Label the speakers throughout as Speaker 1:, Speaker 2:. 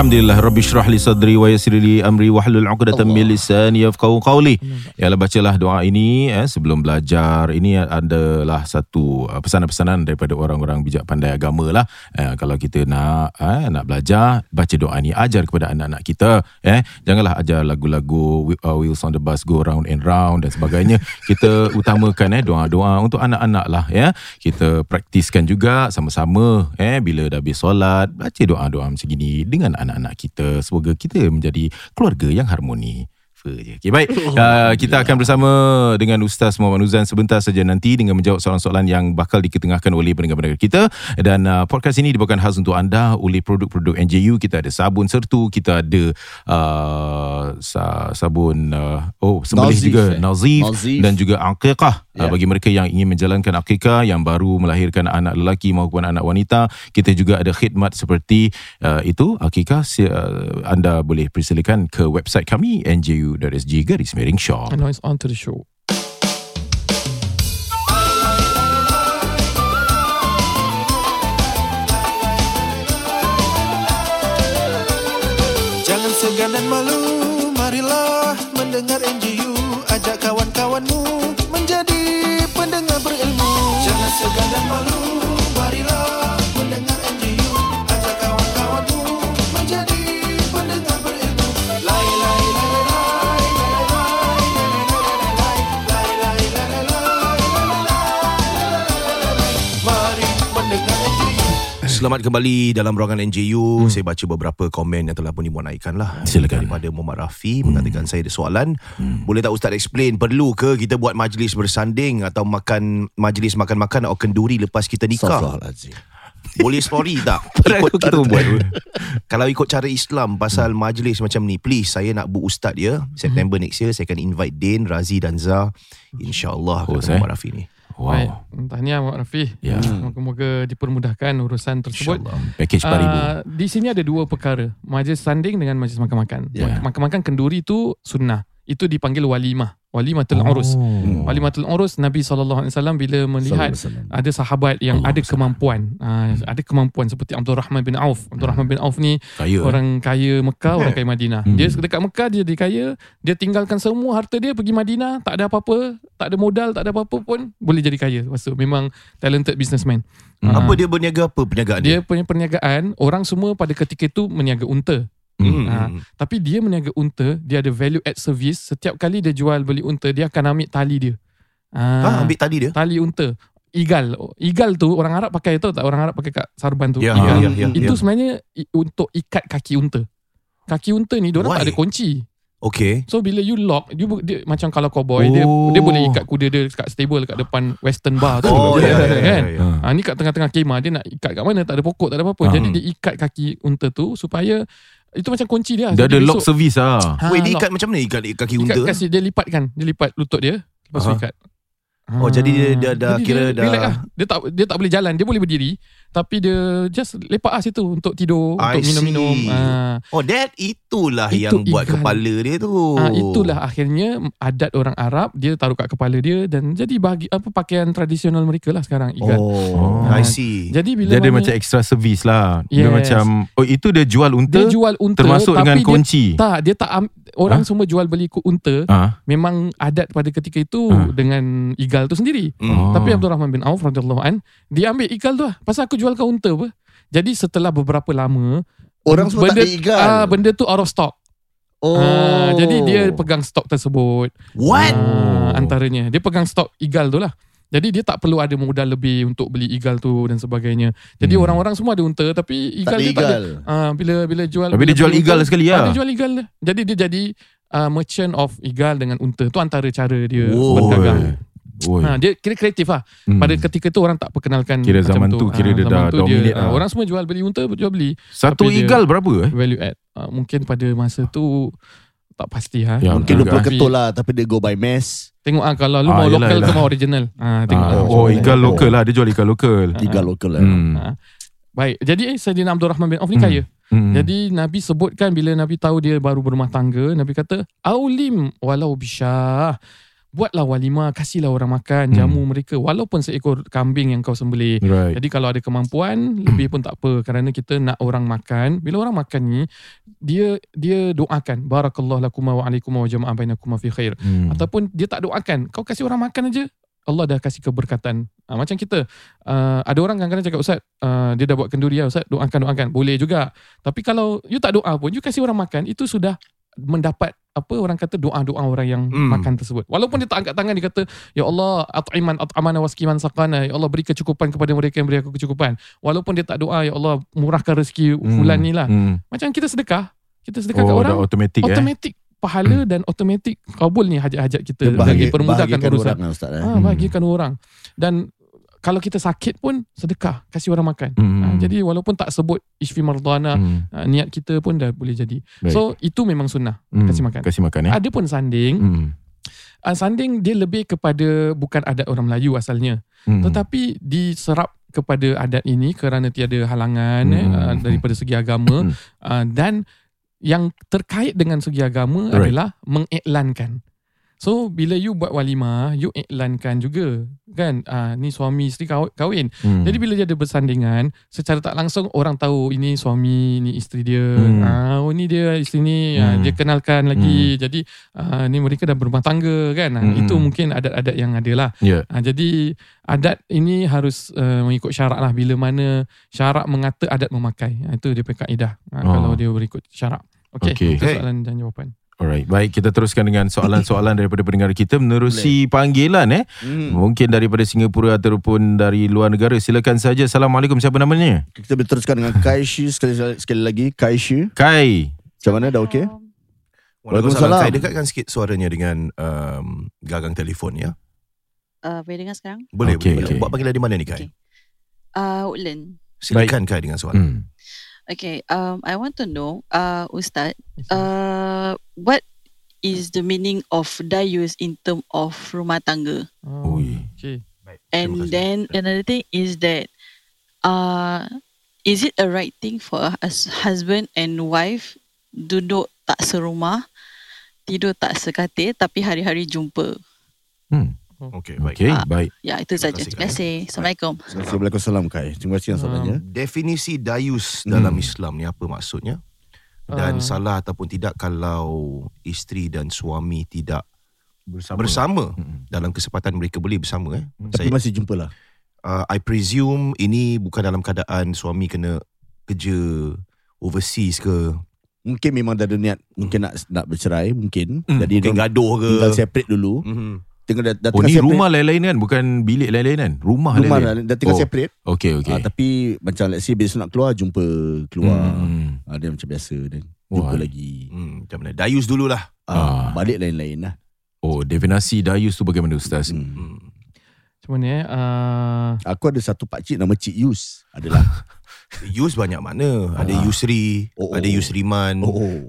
Speaker 1: Alhamdulillah Rabbi syrah li sadri wa yassir li amri wa hlul 'uqdatam min lisani yafqahu qawli. Yalah bacalah doa ini eh, sebelum belajar. Ini adalah satu uh, pesanan-pesanan daripada orang-orang bijak pandai agama lah. Eh, kalau kita nak eh, nak belajar, baca doa ini ajar kepada anak-anak kita. Eh, janganlah ajar lagu-lagu uh, Wheels on the Bus Go Round and Round dan sebagainya. Kita utamakan eh doa-doa untuk anak-anak lah ya. Kita praktiskan juga sama-sama eh bila dah habis solat, baca doa-doa macam gini dengan anak-anak kita. Semoga kita menjadi keluarga yang harmoni. Okay, baik. Uh, kita akan bersama dengan Ustaz Muhammad Nuzan sebentar saja nanti dengan menjawab soalan-soalan yang bakal diketengahkan oleh pendengar-pendengar kita. Dan uh, podcast ini dibawakan khas untuk anda oleh produk-produk NJU. Kita ada sabun sertu, kita ada uh, sabun uh, oh sembelih
Speaker 2: Nazif,
Speaker 1: juga
Speaker 2: eh?
Speaker 1: Nazif,
Speaker 2: Nazif.
Speaker 1: dan juga Aqiqah.
Speaker 2: Ya.
Speaker 1: bagi mereka yang ingin menjalankan akikah yang baru melahirkan anak lelaki maupun anak wanita, kita juga ada khidmat seperti uh, itu akikah si, uh, anda boleh persilakan ke website kami nju.sg garis miring shop.
Speaker 3: And now it's on to the show.
Speaker 4: Jangan segan dan malu, marilah mendengar
Speaker 5: Selamat kembali dalam ruangan NJU. Hmm. Saya baca beberapa komen yang telah pun dimuat naikkan lah.
Speaker 1: Silakan.
Speaker 5: Daripada Muhammad Rafi hmm. mengatakan saya ada soalan. Hmm. Boleh tak Ustaz explain perlu ke kita buat majlis bersanding atau makan majlis makan-makan atau kenduri lepas kita nikah? Boleh story tak?
Speaker 1: Ikut kita buat.
Speaker 5: Kalau ikut cara Islam pasal majlis macam ni, please saya nak book ustaz ya. September next year saya akan invite Din, Razi dan Zah. InsyaAllah
Speaker 1: Bagus,
Speaker 5: kata
Speaker 1: eh.
Speaker 5: Muhammad Rafi ni.
Speaker 3: Baik.
Speaker 1: Wow.
Speaker 3: Tahniah Muhammad Rafi.
Speaker 1: Ya.
Speaker 3: Moga-moga dipermudahkan urusan tersebut.
Speaker 5: InsyaAllah.
Speaker 1: Package RM4,000.
Speaker 3: Ah, di sini ada dua perkara. Majlis sanding dengan majlis makan-makan.
Speaker 1: Ya.
Speaker 3: Makan-makan kenduri itu sunnah. Itu dipanggil walimah. Walimatul urus.
Speaker 1: Oh.
Speaker 3: Walimatul urus Nabi SAW bila melihat
Speaker 2: Sallallahu alaihi wasallam.
Speaker 3: ada sahabat yang
Speaker 1: Allah
Speaker 3: ada kemampuan. Ah, ada kemampuan seperti Abdul Rahman bin Auf. Abdul Rahman bin Auf ni
Speaker 1: Kaya. eh?
Speaker 3: orang kaya Mekah, orang kaya Madinah.
Speaker 1: Hmm.
Speaker 3: Dia dekat Mekah dia jadi kaya, dia tinggalkan semua harta dia pergi Madinah, tak ada apa-apa, tak ada modal, tak ada apa-apa pun boleh jadi kaya. Tu memang talented businessman.
Speaker 1: Hmm.
Speaker 3: Ah,
Speaker 5: Apa dia berniaga apa perniagaan dia?
Speaker 3: dia punya perniagaan orang semua pada ketika itu meniaga unta.
Speaker 1: Hmm.
Speaker 3: Ha, tapi dia meniaga unta, dia ada value add service. Setiap kali dia jual beli unta, dia akan ambil tali dia.
Speaker 5: Ha,
Speaker 3: Ha,
Speaker 5: ambil tadi dia?
Speaker 3: tali unta. Igal. Igal tu orang Arab pakai tahu tak orang Arab pakai kat sarban tu.
Speaker 5: Ya,
Speaker 3: igal.
Speaker 5: ya, ya,
Speaker 3: Itu
Speaker 5: ya.
Speaker 3: sebenarnya untuk ikat kaki unta. Kaki unta ni dia tak ada kunci.
Speaker 5: Okay.
Speaker 3: So bila you lock, you, dia macam kalau cowboy dia
Speaker 1: Oh.
Speaker 3: dia boleh ikat kuda dia kat stable kat depan western bar tu.
Speaker 5: Oh, ya, ya, ya,
Speaker 3: kan?
Speaker 5: ya.
Speaker 3: Ha, ni kat tengah-tengah kemah dia nak ikat kat mana tak ada pokok tak ada apa-apa.
Speaker 1: Ah.
Speaker 3: Jadi dia ikat kaki unta tu supaya itu macam kunci dia.
Speaker 1: Dia ada lock
Speaker 3: besok-
Speaker 1: service lah.
Speaker 3: Ha,
Speaker 5: Wait, dia
Speaker 3: lock.
Speaker 5: ikat macam mana ikat kaki
Speaker 3: Ikat
Speaker 5: unta?
Speaker 3: kasi dia lipatkan, dia lipat lutut dia, lepas tu ikat.
Speaker 5: Oh, jadi dia- dia dah
Speaker 3: Jadi
Speaker 5: kira
Speaker 3: dia
Speaker 5: dah-
Speaker 3: relax lah. Dia tak dia tak boleh jalan, dia boleh berdiri tapi dia just lepak ah situ untuk tidur,
Speaker 5: I
Speaker 3: untuk minum-minum. Ah.
Speaker 5: Oh, that itulah
Speaker 3: Itu
Speaker 5: yang buat
Speaker 3: ikan.
Speaker 5: kepala dia tu.
Speaker 3: Ah, itulah akhirnya adat orang Arab dia taruh kat kepala dia dan jadi bagi apa pakaian tradisional mereka lah sekarang ikat.
Speaker 2: Oh.
Speaker 5: I see.
Speaker 3: Jadi bila
Speaker 1: Dia ada macam extra service lah. Dia
Speaker 3: Yes.
Speaker 1: macam oh itu dia jual unta
Speaker 3: dia jual unta
Speaker 1: termasuk dengan
Speaker 3: dia
Speaker 1: kunci.
Speaker 3: tak dia tak am, orang semua jual beli unta
Speaker 1: Ah.
Speaker 3: memang adat pada ketika itu
Speaker 1: Ah.
Speaker 3: dengan igal tu sendiri.
Speaker 5: Hmm.
Speaker 1: Oh.
Speaker 3: Tapi Abdul Rahman bin Auf radhiyallahu an dia ambil igal tu lah. Pasal aku jual kau unta apa. Jadi setelah beberapa lama
Speaker 2: Orang semua
Speaker 3: benda,
Speaker 2: tak ada ikan.
Speaker 3: Ah, benda tu out of stock.
Speaker 2: oh.
Speaker 3: Ah, jadi dia pegang stok tersebut.
Speaker 5: What?
Speaker 3: Ah, antaranya dia pegang stok igal tu lah. Jadi dia tak perlu ada modal lebih untuk beli igal tu dan sebagainya. Jadi
Speaker 1: Hmm.
Speaker 3: orang-orang semua ada unta tapi
Speaker 2: tak
Speaker 3: igal
Speaker 2: ada
Speaker 3: dia tak ada.
Speaker 2: igal.
Speaker 3: Ah, bila bila jual
Speaker 1: Tapi
Speaker 3: bila
Speaker 1: dia jual igal
Speaker 3: unta,
Speaker 1: sekali
Speaker 3: ah,
Speaker 1: lah.
Speaker 3: Dia jual igal dia. Jadi dia jadi uh, merchant of igal dengan unta. Tu antara cara dia
Speaker 5: Wow.
Speaker 3: berdagang.
Speaker 1: Oi.
Speaker 3: Ha, dia kira kreatif lah.
Speaker 1: Hmm.
Speaker 3: Pada ketika tu orang tak perkenalkan
Speaker 1: Kira
Speaker 3: macam
Speaker 1: zaman tu, kira
Speaker 3: Ah,
Speaker 1: dia
Speaker 3: zaman
Speaker 1: dah
Speaker 3: tu
Speaker 1: dominate
Speaker 3: ah,
Speaker 1: lah.
Speaker 3: Orang semua jual beli unta, jual beli
Speaker 1: Satu
Speaker 3: tapi dia-
Speaker 1: igal berapa eh?
Speaker 3: value add. Ah, mungkin pada masa tu tak pasti ha.
Speaker 1: Ya,
Speaker 2: Mungkin
Speaker 1: agak-
Speaker 2: 20
Speaker 3: Tapi
Speaker 2: ketul lah Tapi dia go by mass
Speaker 3: Tengok ah kalau lu
Speaker 1: Ah,
Speaker 3: mau
Speaker 1: yelah,
Speaker 3: lokal ke
Speaker 1: yelah.
Speaker 3: mau original. Ah tengok
Speaker 1: Ah,
Speaker 3: ah,
Speaker 1: oh, igal
Speaker 3: mana.
Speaker 1: lokal lah. Dia jual igal lokal.
Speaker 2: Igal lokal lah
Speaker 1: Hmm.
Speaker 3: Ah. Baik, jadi eh, Sayyidina Abdul Rahman bin Auf ni
Speaker 1: Hmm.
Speaker 3: kaya.
Speaker 1: Hmm.
Speaker 3: Jadi Nabi sebutkan bila Nabi tahu dia baru berumah tangga, Nabi kata, "Aulim walau bisyah." Buatlah walimah, kasihlah orang makan,
Speaker 1: Hmm.
Speaker 3: jamu mereka walaupun seekor kambing yang kau sembelih.
Speaker 1: Right.
Speaker 3: Jadi kalau ada kemampuan lebih pun tak apa kerana kita nak orang makan. Bila orang makan ni dia dia doakan barakallahu lakum wa alaikum wa jama'a bainakum fi khair.
Speaker 1: Hmm.
Speaker 3: Ataupun dia tak doakan, kau kasih orang makan aja Allah dah kasih keberkatan. Ha, macam kita, uh, ada orang kadang-kadang cakap, Ustaz, uh, dia dah buat kenduri ya, Ustaz, doakan, doakan. Boleh juga. Tapi kalau you tak doa pun, you kasih orang makan, itu sudah mendapat apa orang kata doa-doa orang yang
Speaker 5: Hmm.
Speaker 3: makan tersebut. Walaupun dia tak angkat tangan dia kata ya Allah at'iman at'amana waskiman sakana ya Allah beri kecukupan kepada mereka yang beri aku kecukupan. Walaupun dia tak doa ya Allah murahkan rezeki
Speaker 1: Hmm.
Speaker 3: fulan ni lah.
Speaker 1: Hmm.
Speaker 3: Macam kita sedekah, kita sedekah kat
Speaker 1: Oh,
Speaker 3: orang
Speaker 1: dah automatic eh.
Speaker 3: automatik pahala dan automatik kabul ni hajat-hajat kita
Speaker 2: Dia
Speaker 3: bagi permudahkan urusan.
Speaker 2: orang Ustaz. eh.
Speaker 3: Ah, bahagikan orang. Dan kalau kita sakit pun sedekah, kasih orang makan.
Speaker 1: Hmm.
Speaker 3: Ah, jadi walaupun tak sebut ishfi mardana,
Speaker 1: Hmm.
Speaker 3: ah, niat kita pun dah boleh jadi.
Speaker 1: Baik.
Speaker 3: So itu memang sunnah.
Speaker 1: Hmm.
Speaker 3: kasih makan.
Speaker 1: Kasih makan eh.
Speaker 3: Ada pun sanding.
Speaker 1: Hmm.
Speaker 3: Ah, sanding dia lebih kepada bukan adat orang Melayu asalnya,
Speaker 1: Hmm.
Speaker 3: tetapi diserap kepada adat ini kerana tiada halangan eh,
Speaker 1: Hmm.
Speaker 3: ah, daripada segi agama. Ah, dan yang terkait dengan segi agama
Speaker 1: Right.
Speaker 3: adalah mengiklankan. So bila you buat walimah, you iklankan juga kan ah ni suami isteri kahwin.
Speaker 1: Hmm.
Speaker 3: Jadi bila dia ada bersandingan, secara tak langsung orang tahu ini suami, ni isteri dia.
Speaker 1: Hmm.
Speaker 3: Ah oh ni dia isteri ni, ah,
Speaker 1: Hmm.
Speaker 3: dia kenalkan lagi. Jadi ah ni mereka dah berumah tangga kan. Ah,
Speaker 1: Hmm.
Speaker 3: Itu mungkin adat-adat yang ada lah.
Speaker 1: Ya.
Speaker 3: Ah, jadi adat ini harus uh, mengikut syarak lah. Bila mana syarak mengata adat memakai. Ah, itu dia punya kaedah. Ah,
Speaker 1: Oh.
Speaker 3: Kalau dia berikut syarak. Okey,
Speaker 1: Okey.
Speaker 3: itu soalan dan jawapan.
Speaker 1: Alright, baik kita teruskan dengan soalan-soalan daripada pendengar kita menerusi panggilan eh.
Speaker 2: Hmm.
Speaker 1: Mungkin daripada Singapura ataupun dari luar negara. Silakan saja. Assalamualaikum. Siapa namanya?
Speaker 2: Kita boleh teruskan dengan Kaishi sekali, sekali lagi. Kaishi.
Speaker 1: Kai.
Speaker 2: Macam mana dah okey?
Speaker 5: Waalaikumsalam. Kai dekatkan sikit suaranya dengan um, gagang telefon ya.
Speaker 6: Uh, boleh dengar sekarang?
Speaker 5: Boleh,
Speaker 1: Okey,
Speaker 5: boleh.
Speaker 1: okey.
Speaker 5: Buat panggilan di mana ni Kai?
Speaker 6: Okey. Uh, Woodland.
Speaker 5: Silakan Kai dengan soalan.
Speaker 1: Hmm.
Speaker 6: Okay, um, I want to know, uh, Ustaz, uh, what is the meaning of dayus in term of rumah tangga?
Speaker 3: Oh, okay.
Speaker 6: And then another thing is that, uh, is it a right thing for a hus- husband and wife duduk tak serumah, tidur tak sekatil, tapi hari-hari jumpa?
Speaker 1: Hmm.
Speaker 5: Okey, baik.
Speaker 1: Okey,
Speaker 6: Ah.
Speaker 1: baik.
Speaker 6: Ya,
Speaker 5: Terima
Speaker 6: itu saja.
Speaker 5: kasih,
Speaker 6: Terima kasih. Assalamualaikum.
Speaker 2: Waalaikumsalam Kai. Terima kasih yang soalannya.
Speaker 5: Definisi dayus
Speaker 1: Hmm.
Speaker 5: dalam Islam ni apa maksudnya? Dan
Speaker 3: Ah.
Speaker 5: salah ataupun tidak kalau isteri dan suami tidak
Speaker 1: Bersama.
Speaker 5: bersama
Speaker 1: Hmm.
Speaker 5: dalam kesempatan mereka boleh bersama eh.
Speaker 2: Tapi
Speaker 5: Saya
Speaker 2: masih jumpa lah.
Speaker 5: uh, I presume ini bukan dalam keadaan suami kena kerja overseas ke
Speaker 2: Mungkin memang dah ada niat mungkin nak nak bercerai mungkin.
Speaker 1: Hmm,
Speaker 2: Jadi
Speaker 5: mungkin
Speaker 2: dia
Speaker 5: gaduh ke.
Speaker 2: tinggal separate dulu.
Speaker 5: Mhm.
Speaker 2: Tengah dah, dah
Speaker 1: Oh
Speaker 2: tengah
Speaker 1: ni
Speaker 2: separate.
Speaker 1: rumah lain-lain kan Bukan bilik lain-lain kan Rumah,
Speaker 2: rumah
Speaker 1: lain-lain
Speaker 2: dah, dah tengah
Speaker 1: Oh.
Speaker 2: separate.
Speaker 1: Okey okey
Speaker 2: Ah, tapi macam let's say besok nak keluar jumpa keluar.
Speaker 1: Hmm.
Speaker 2: Ah, dia macam biasa dan jumpa
Speaker 1: Wah.
Speaker 2: lagi.
Speaker 5: Hmm, macam mana? Dayus dululah.
Speaker 1: Ah.
Speaker 2: Ah, balik lain-lain lah.
Speaker 1: Oh definasi dayus tu bagaimana Ustaz
Speaker 2: Hmm.
Speaker 5: Hmm.
Speaker 3: Macam mana eh? Uh,
Speaker 2: Aku ada satu pakcik nama Cik Yus. Adalah.
Speaker 5: Yus banyak mana? Ada
Speaker 2: Ah.
Speaker 5: Yusri,
Speaker 2: Oh,
Speaker 5: ada
Speaker 2: oh.
Speaker 5: Yusriman.
Speaker 2: oh. oh.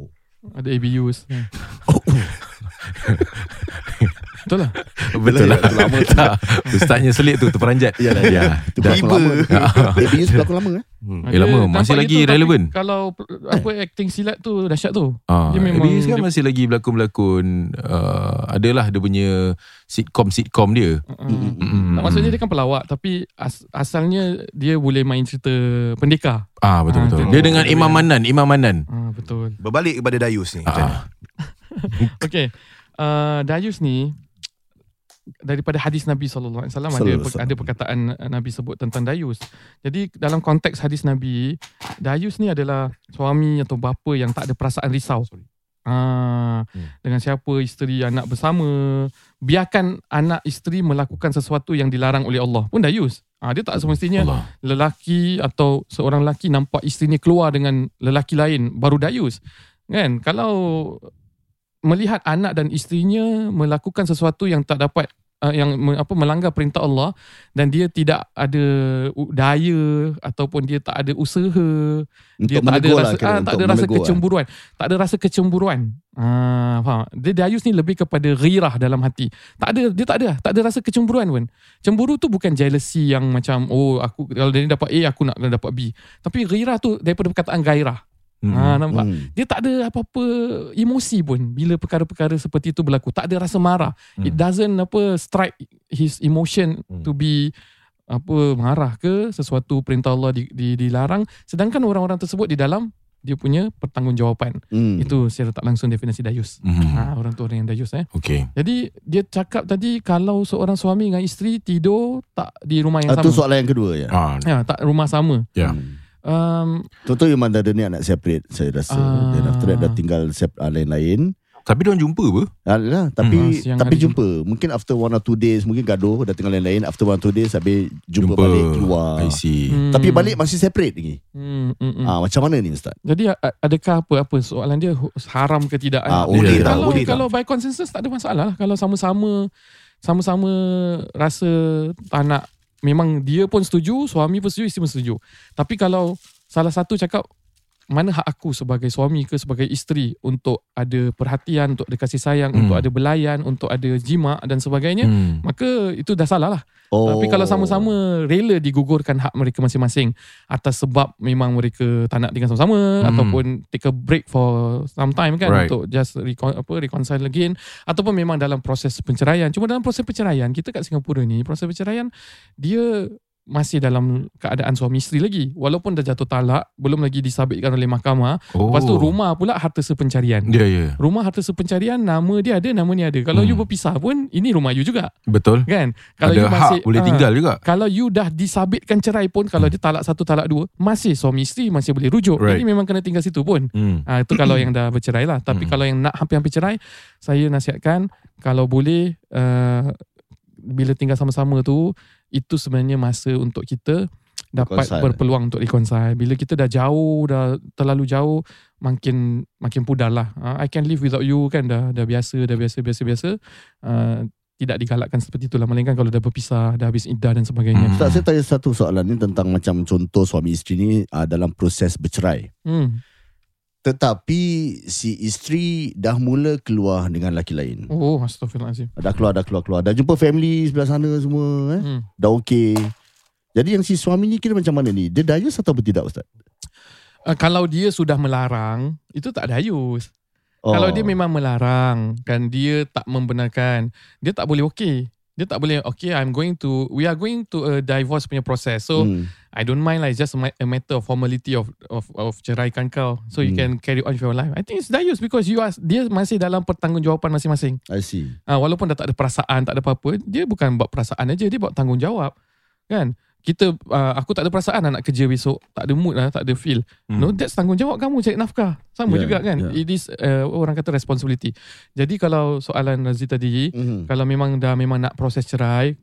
Speaker 3: ada ABUs. Betul lah.
Speaker 1: Betul lah
Speaker 2: Dah lama.
Speaker 1: Tak, Ustaznya selit tu Terperanjat
Speaker 2: Yalah,
Speaker 1: Ya
Speaker 2: Itu berlakon
Speaker 5: Tiba.
Speaker 2: lama. Baby Yus berlakon lama eh?
Speaker 5: Hmm.
Speaker 1: Eh, lama. Masih lagi relevan.
Speaker 3: Kalau apa acting silat tu dahsyat tu.
Speaker 1: Ah,
Speaker 3: Dia memang-
Speaker 1: kan
Speaker 3: dia-
Speaker 1: masih lagi berlakon-berlakon uh, adalah dia punya sitcom-sitcom dia.
Speaker 3: Tak, maksudnya dia kan pelawak tapi as, asalnya dia boleh main cerita pendekar.
Speaker 1: Ah betul
Speaker 3: Ah,
Speaker 1: betul.
Speaker 3: dia-
Speaker 1: dengan Imam Manan, Imam Manan.
Speaker 3: Ah betul.
Speaker 5: Berbalik kepada Dayus ni.
Speaker 1: Ah,
Speaker 3: Okey. Uh, Dayus ni daripada hadis Nabi sallallahu alaihi wasallam ada ada perkataan uh, Nabi sebut tentang Dayus. Jadi dalam konteks hadis Nabi, Dayus ni adalah suami atau bapa yang tak ada perasaan risau. Ah,
Speaker 1: Hmm.
Speaker 3: dengan siapa isteri anak bersama, biarkan anak isteri melakukan sesuatu yang dilarang oleh Allah. Pun Dayus. Ah, dia tak semestinya
Speaker 1: Allah.
Speaker 3: lelaki atau seorang lelaki nampak isteri ni keluar dengan lelaki lain baru dayus kan kalau melihat anak dan isterinya melakukan sesuatu yang tak dapat uh, yang me, apa melanggar perintah Allah dan dia tidak ada daya ataupun dia tak ada usaha dia
Speaker 2: Untuk
Speaker 3: tak ada
Speaker 2: menegur
Speaker 3: rasa
Speaker 2: lah,
Speaker 3: ah, tak ada rasa
Speaker 2: lah.
Speaker 3: kecemburuan. Tak ada rasa kecemburuan. Ah faham? Dia dayus ni lebih kepada ghirah dalam hati. Tak ada dia tak ada tak ada rasa kecemburuan pun. Cemburu tu bukan jealousy yang macam oh aku kalau dia ni dapat A aku nak kena dapat B. Tapi ghirah tu daripada perkataan gairah
Speaker 1: Hmm.
Speaker 3: Ha, nampak?
Speaker 2: Hmm.
Speaker 3: Dia tak ada apa-apa emosi pun bila perkara-perkara seperti itu berlaku. Tak ada rasa marah.
Speaker 1: Hmm.
Speaker 3: It doesn't apa strike his emotion
Speaker 5: Hmm.
Speaker 3: to be apa marah ke sesuatu perintah Allah di, di, dilarang sedangkan orang-orang tersebut di dalam dia punya pertanggungjawapan.
Speaker 2: Hmm.
Speaker 3: Itu secara tak langsung definisi dayus.
Speaker 1: Hmm.
Speaker 3: Ha, orang tu orang yang dayus eh.
Speaker 1: Okay.
Speaker 3: Jadi dia cakap tadi kalau seorang suami dengan isteri tidur tak di rumah yang
Speaker 2: tu
Speaker 3: sama.
Speaker 2: soalan yang kedua ya.
Speaker 1: Ah,
Speaker 3: Ya, tak rumah sama.
Speaker 1: Ya.
Speaker 2: Hmm.
Speaker 3: Um,
Speaker 2: Contoh memang dah ada niat nak separate saya rasa.
Speaker 3: Ah.
Speaker 2: Dan after that dah tinggal sep- ah, lain-lain.
Speaker 1: tapi dia orang jumpa apa?
Speaker 2: Alah, tapi
Speaker 3: Hmm,
Speaker 2: tapi
Speaker 3: hari
Speaker 2: jumpa. Mungkin after one or two days mungkin gaduh dah tinggal lain-lain. After one or two days habis jumpa,
Speaker 1: Jumpa.
Speaker 2: balik keluar.
Speaker 1: I see.
Speaker 3: hmm,
Speaker 2: Tapi balik masih separate lagi.
Speaker 3: Hmm, hmm, hmm.
Speaker 2: Ah macam mana ni ustaz?
Speaker 3: Jadi adakah apa apa soalan dia haram ke tidak?
Speaker 2: Ah,
Speaker 3: Eh,
Speaker 2: boleh
Speaker 1: tak,
Speaker 3: kalau
Speaker 5: boleh tak.
Speaker 3: kalau by consensus tak ada masalah lah. Kalau sama-sama sama-sama rasa tak nak memang dia pun setuju, suami pun setuju, isteri pun setuju. Tapi kalau salah satu cakap mana hak aku sebagai suami ke sebagai isteri untuk ada perhatian, untuk ada kasih sayang,
Speaker 1: Hmm.
Speaker 3: untuk ada belayan, untuk ada jima dan sebagainya,
Speaker 1: Hmm.
Speaker 3: maka itu dah salah lah.
Speaker 2: Oh.
Speaker 3: Tapi kalau sama-sama rela digugurkan hak mereka masing-masing atas sebab memang mereka tak nak tinggal sama-sama
Speaker 1: Hmm.
Speaker 3: ataupun take a break for some time kan
Speaker 1: Right.
Speaker 3: untuk just recon, apa reconcile again ataupun memang dalam proses penceraian. Cuma dalam proses penceraian kita kat Singapura ni proses penceraian dia masih dalam keadaan suami isteri lagi walaupun dah jatuh talak belum lagi disabitkan oleh mahkamah
Speaker 1: Oh.
Speaker 3: lepas tu rumah pula harta sepencarian
Speaker 1: Ya, ya.
Speaker 3: rumah harta sepencarian nama dia ada nama ni ada kalau
Speaker 1: Hmm.
Speaker 3: you berpisah pun ini rumah you juga
Speaker 1: Betul.
Speaker 3: kan kalau
Speaker 1: Ada
Speaker 3: you masih
Speaker 1: hak boleh
Speaker 3: ah,
Speaker 1: tinggal juga.
Speaker 3: kalau you dah disabitkan cerai pun kalau
Speaker 1: Hmm.
Speaker 3: dia talak satu talak dua masih suami isteri masih boleh rujuk
Speaker 1: Right.
Speaker 3: jadi memang kena tinggal situ pun
Speaker 1: Hmm.
Speaker 3: ha, itu kalau yang dah bercerai lah tapi
Speaker 1: Hmm.
Speaker 3: kalau yang nak hampir-hampir cerai saya nasihatkan kalau boleh uh, bila tinggal sama-sama tu itu sebenarnya masa untuk kita dapat
Speaker 2: Reconcile.
Speaker 3: berpeluang untuk reconcile bila kita dah jauh dah terlalu jauh makin makin pudar lah uh, I can live without you kan dah dah biasa dah biasa biasa biasa uh, tidak digalakkan seperti itulah melainkan kalau dah berpisah dah habis iddah dan sebagainya
Speaker 1: Hmm.
Speaker 2: Ustaz saya tanya satu soalan ni tentang macam contoh suami isteri ni uh, dalam proses bercerai.
Speaker 3: hmm.
Speaker 2: Tetapi si isteri dah mula keluar dengan lelaki lain.
Speaker 3: oh astagfirullahalazim
Speaker 2: Dah keluar, dah keluar, keluar. Dah jumpa family sebelah sana semua. Eh?
Speaker 3: hmm.
Speaker 2: Dah okey. Jadi yang si suami ni kira macam mana ni? Dia dayus atau tidak Ustaz?
Speaker 3: uh, kalau dia sudah melarang itu tak dayus
Speaker 2: Oh.
Speaker 3: Kalau dia memang melarang kan dia tak membenarkan, dia tak boleh okey. Dia tak boleh okay I'm going to we are going to a divorce punya process. So
Speaker 2: Hmm.
Speaker 3: I don't mind lah it's just a ma- a matter of formality of of of ceraikan kau so you
Speaker 2: Hmm.
Speaker 3: can carry on with your life. I think it's dayus because you are dia masih dalam pertanggungjawapan masing-masing.
Speaker 2: I see.
Speaker 3: Ah walaupun dah tak ada perasaan, tak ada apa-apa, dia bukan buat perasaan aja, dia buat tanggungjawab. Kan? Kita uh, aku tak ada perasaan nak kerja besok, tak ada mood lah, tak ada feel.
Speaker 1: Hmm.
Speaker 3: No, that's tanggungjawab kamu cari nafkah. Sama
Speaker 2: Yeah,
Speaker 3: juga kan.
Speaker 2: yeah.
Speaker 3: It is uh, orang kata responsibility. Jadi kalau soalan Razi tadi,
Speaker 2: Hmm.
Speaker 3: kalau memang dah memang nak proses cerai,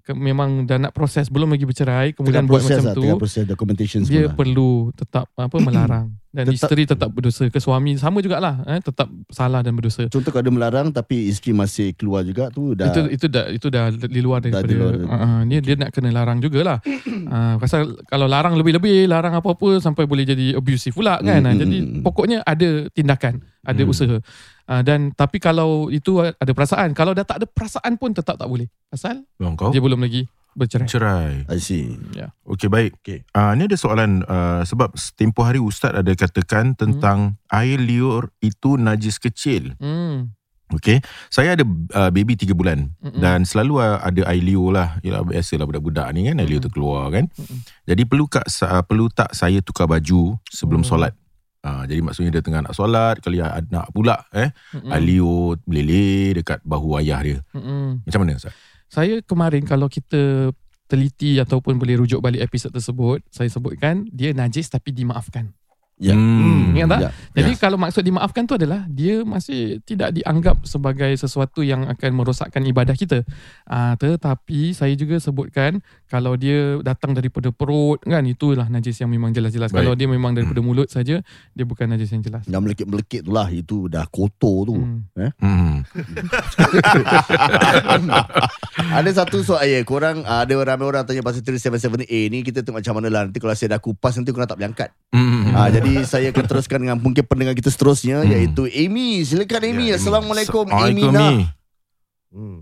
Speaker 3: ke, memang dah nak proses belum lagi bercerai,
Speaker 2: Tengah
Speaker 3: kemudian buat
Speaker 2: proses
Speaker 3: macam
Speaker 2: lah,
Speaker 3: tu,
Speaker 2: tengah proses documentation
Speaker 3: dia
Speaker 2: semua. lah.
Speaker 3: perlu tetap apa melarang dan
Speaker 2: Tetap-
Speaker 3: isteri tetap berdosa ke suami sama jugalah eh tetap salah dan berdosa.
Speaker 2: Contoh kalau dia melarang tapi isteri masih keluar juga tu dah
Speaker 3: Itu itu dah itu dah di luar
Speaker 2: Dah
Speaker 3: daripada
Speaker 2: di luar.
Speaker 3: uh, uh, dia dia nak kena larang jugalah. uh, pasal kalau larang lebih-lebih, larang apa-apa sampai boleh jadi abusive pula kan.
Speaker 2: Hmm,
Speaker 3: Ah,
Speaker 2: hmm,
Speaker 3: jadi
Speaker 2: hmm, hmm.
Speaker 3: pokoknya ada tindakan, ada
Speaker 1: Hmm.
Speaker 3: usaha. Uh, dan tapi kalau itu ada perasaan, kalau dah tak ada perasaan pun tetap tak boleh. Pasal
Speaker 1: Bang kau
Speaker 3: dia belum lagi bercerai.
Speaker 1: cerai.
Speaker 2: I see.
Speaker 3: Ya.
Speaker 1: Okey baik.
Speaker 2: Okey.
Speaker 1: Ah ni ada soalan uh, sebab tempoh hari ustaz ada katakan tentang air liur itu najis kecil.
Speaker 3: Hmm.
Speaker 1: Okey. Saya ada uh, baby 3 bulan
Speaker 3: Mm-mm.
Speaker 1: dan selalu uh, ada air liur lah. Yalah biasalah budak-budak ni kan air liur tu keluar kan.
Speaker 3: Mm-mm.
Speaker 1: Jadi perlu kak uh, perlu tak saya tukar baju sebelum
Speaker 3: Oh.
Speaker 1: solat. Uh, jadi maksudnya dia tengah nak solat Kali nak pula eh
Speaker 3: Mm-mm.
Speaker 1: Air liur meleleh dekat bahu ayah dia
Speaker 3: Mm-mm.
Speaker 1: Macam mana Ustaz?
Speaker 3: Saya kemarin kalau kita teliti ataupun boleh rujuk balik episod tersebut, saya sebutkan dia najis tapi dimaafkan.
Speaker 2: Ya.
Speaker 1: Hmm.
Speaker 3: Ingat tak?
Speaker 2: Ya.
Speaker 3: Jadi kalau maksud dimaafkan tu adalah dia masih tidak dianggap sebagai sesuatu yang akan merosakkan ibadah kita. Ah tetapi saya juga sebutkan kalau dia datang daripada perut kan itulah najis yang memang jelas-jelas.
Speaker 1: Baik.
Speaker 3: Kalau dia memang daripada mulut saja dia bukan najis yang jelas.
Speaker 2: Yang melekit-melekit tu lah Itu dah kotor tu
Speaker 3: Hmm.
Speaker 1: Hmm.
Speaker 2: Ada satu soal ya, Korang ah, Ada ramai orang tanya Pasal 377A ni Kita tengok macam mana lah Nanti kalau saya dah kupas Nanti korang tak boleh angkat
Speaker 1: Hmm.
Speaker 2: Ah, Jadi saya akan teruskan Dengan mungkin pendengar kita seterusnya
Speaker 1: Hmm.
Speaker 2: Iaitu Amy Silakan Amy
Speaker 1: Ya, Amy.
Speaker 2: Assalamualaikum Amy
Speaker 1: Assalamualaikum Amy.
Speaker 5: Hmm.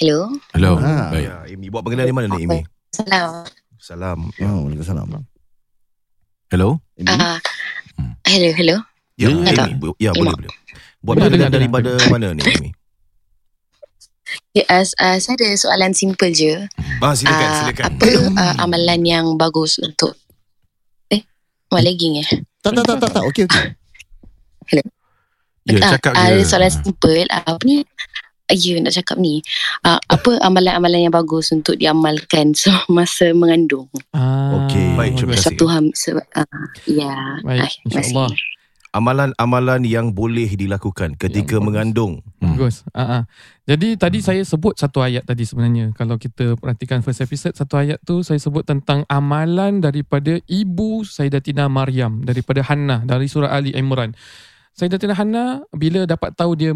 Speaker 7: Hello.
Speaker 1: Hello.
Speaker 2: Ah.
Speaker 1: Baik.
Speaker 5: Ya, Amy. Buat panggilan di mana ni Amy?
Speaker 7: Salam.
Speaker 5: Salam.
Speaker 2: Oh, Waalaikumsalam
Speaker 1: Hello?
Speaker 2: Amy?
Speaker 7: Ah, hello, hello.
Speaker 5: Ya. Amy, ya boleh boleh. Buat
Speaker 3: boleh,
Speaker 5: daripada mana ni Amy?
Speaker 7: Ya, uh, uh, saya ada soalan simple je.
Speaker 5: Ah, silakan,
Speaker 7: Ah,
Speaker 5: silakan.
Speaker 7: Apa uh, amalan yang bagus untuk Eh, mak lagging eh?
Speaker 2: Tak, tak, tak, tak, tak. Okey, okey.
Speaker 1: Ya,
Speaker 7: Ah,
Speaker 1: cakap
Speaker 7: ah,
Speaker 1: je.
Speaker 7: Ada soalan simple. Ah, apa ni? Ah, Ya, nak cakap ni. Ah, apa amalan-amalan yang bagus untuk diamalkan semasa mengandung?
Speaker 3: Ah,
Speaker 2: Okey.
Speaker 5: Baik, terima kasih.
Speaker 7: Satu ham... Se, ah, ya.
Speaker 3: Baik,
Speaker 7: Ah, terima kasih.
Speaker 3: insyaAllah.
Speaker 5: Amalan-amalan yang boleh dilakukan ketika
Speaker 3: bagus.
Speaker 5: mengandung.
Speaker 3: Bagus. Uh-huh. Jadi tadi saya sebut satu ayat tadi sebenarnya. Kalau kita perhatikan first episode, satu ayat tu saya sebut tentang amalan daripada ibu Sayyidatina Maryam. Daripada Hannah, dari surah Ali Imran. Sayyidatina Hannah, bila dapat tahu dia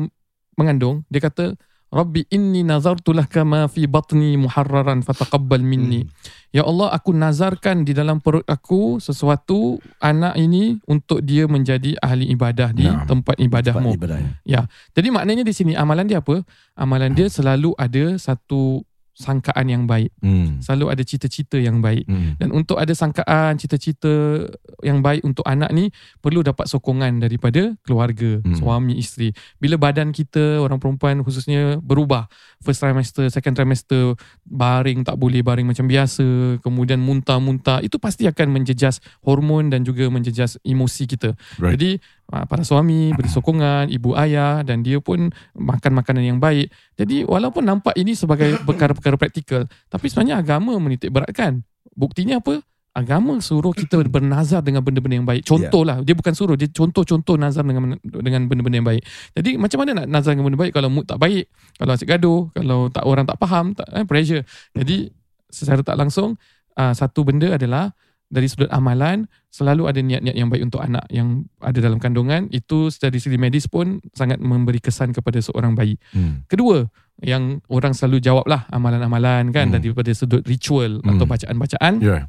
Speaker 3: mengandung, dia kata, Rabbi inni nazartu laka ma fi batni muharraran fataqabbal minni. Ya Allah, aku nazarkan di dalam perut aku sesuatu anak ini untuk dia menjadi ahli ibadah di
Speaker 1: Naam.
Speaker 3: tempat ibadahmu.
Speaker 2: Ibadah. ya.
Speaker 3: Jadi maknanya di sini amalan dia apa? Amalan dia selalu ada satu sangkaan yang baik.
Speaker 1: Hmm.
Speaker 3: Selalu ada cita-cita yang baik.
Speaker 1: Hmm.
Speaker 3: Dan untuk ada sangkaan, cita-cita yang baik untuk anak ni perlu dapat sokongan daripada keluarga,
Speaker 1: Hmm.
Speaker 3: suami, isteri. Bila badan kita orang perempuan khususnya berubah, first trimester, second trimester, baring tak boleh baring macam biasa, kemudian muntah-muntah, itu pasti akan menjejas hormon dan juga menjejas emosi kita.
Speaker 1: Right.
Speaker 3: Jadi para suami beri sokongan, ibu ayah dan dia pun makan makanan yang baik. Jadi walaupun nampak ini sebagai perkara-perkara praktikal, tapi sebenarnya agama menitik beratkan. Buktinya apa? Agama suruh kita bernazar dengan benda-benda yang baik. Contohlah, dia bukan suruh, dia contoh-contoh nazar dengan dengan benda-benda yang baik. Jadi macam mana nak nazar dengan benda baik kalau mood tak baik, kalau asyik gaduh, kalau tak orang tak faham, tak eh, pressure. Jadi secara tak langsung uh, satu benda adalah dari sudut amalan selalu ada niat-niat yang baik untuk anak yang ada dalam kandungan itu dari segi medis pun sangat memberi kesan kepada seorang bayi.
Speaker 1: Hmm.
Speaker 3: Kedua, yang orang selalu jawab lah amalan-amalan kan
Speaker 1: Hmm.
Speaker 3: daripada sudut ritual
Speaker 1: Hmm.
Speaker 3: atau bacaan-bacaan.
Speaker 1: Ya.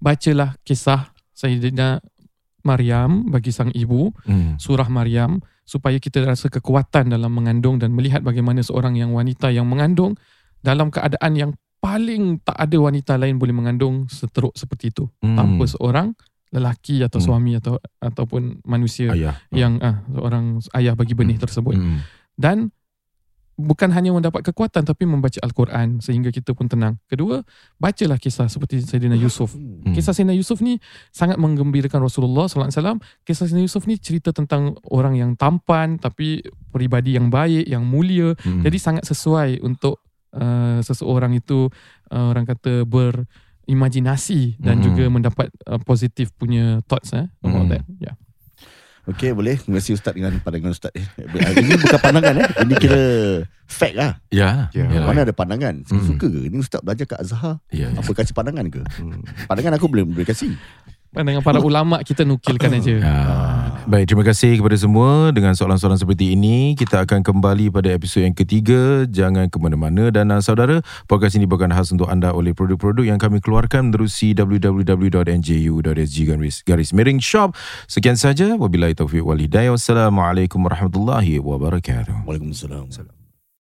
Speaker 3: Bacalah kisah Sayyidina Maryam bagi sang ibu,
Speaker 1: Hmm.
Speaker 3: surah Maryam supaya kita rasa kekuatan dalam mengandung dan melihat bagaimana seorang yang wanita yang mengandung dalam keadaan yang paling tak ada wanita lain boleh mengandung seteruk seperti itu
Speaker 1: Hmm.
Speaker 3: tanpa seorang lelaki atau
Speaker 1: Hmm.
Speaker 3: suami atau ataupun manusia
Speaker 1: Ayah.
Speaker 3: yang ah seorang ayah bagi benih
Speaker 1: Hmm.
Speaker 3: tersebut
Speaker 1: Hmm.
Speaker 3: dan bukan hanya mendapat kekuatan tapi membaca al-Quran sehingga kita pun tenang. Kedua, bacalah kisah seperti Sayyidina Yusuf.
Speaker 1: Hmm.
Speaker 3: Kisah Sayyidina Yusuf ni sangat menggembirakan Rasulullah sallallahu alaihi wasallam. Kisah Sayyidina Yusuf ni cerita tentang orang yang tampan tapi peribadi yang baik, yang mulia.
Speaker 1: Hmm.
Speaker 3: Jadi sangat sesuai untuk uh, seseorang itu uh, orang kata berimajinasi dan
Speaker 1: Hmm.
Speaker 3: juga mendapat uh, positif punya thoughts eh about
Speaker 1: Hmm.
Speaker 3: that. Yeah.
Speaker 2: Okey, boleh. Terima kasih Ustaz dengan pandangan Ustaz. Ini bukan pandangan eh. Ini kira fact lah.
Speaker 1: Ya.
Speaker 5: Ya.
Speaker 1: Yalah.
Speaker 2: Mana ada pandangan?
Speaker 1: Hmm.
Speaker 2: Suka ke? Ini Ustaz belajar kat Azhar.
Speaker 1: Ya. ya.
Speaker 2: Apa kasih pandangan ke?
Speaker 5: Hmm.
Speaker 2: Pandangan aku boleh boleh kasih.
Speaker 3: Pandangan para ulama kita nukilkan aja.
Speaker 1: Ah, baik, terima kasih kepada semua dengan soalan-soalan seperti ini. Kita akan kembali pada episod yang ketiga. Jangan ke mana-mana dan uh, saudara, podcast ini bukan khas untuk anda oleh produk-produk yang kami keluarkan menerusi www.nju.sg garis, garis miring shop. Sekian saja. Wabillahi taufiq wal hidayah. Wassalamualaikum warahmatullahi wabarakatuh.
Speaker 2: Waalaikumsalam.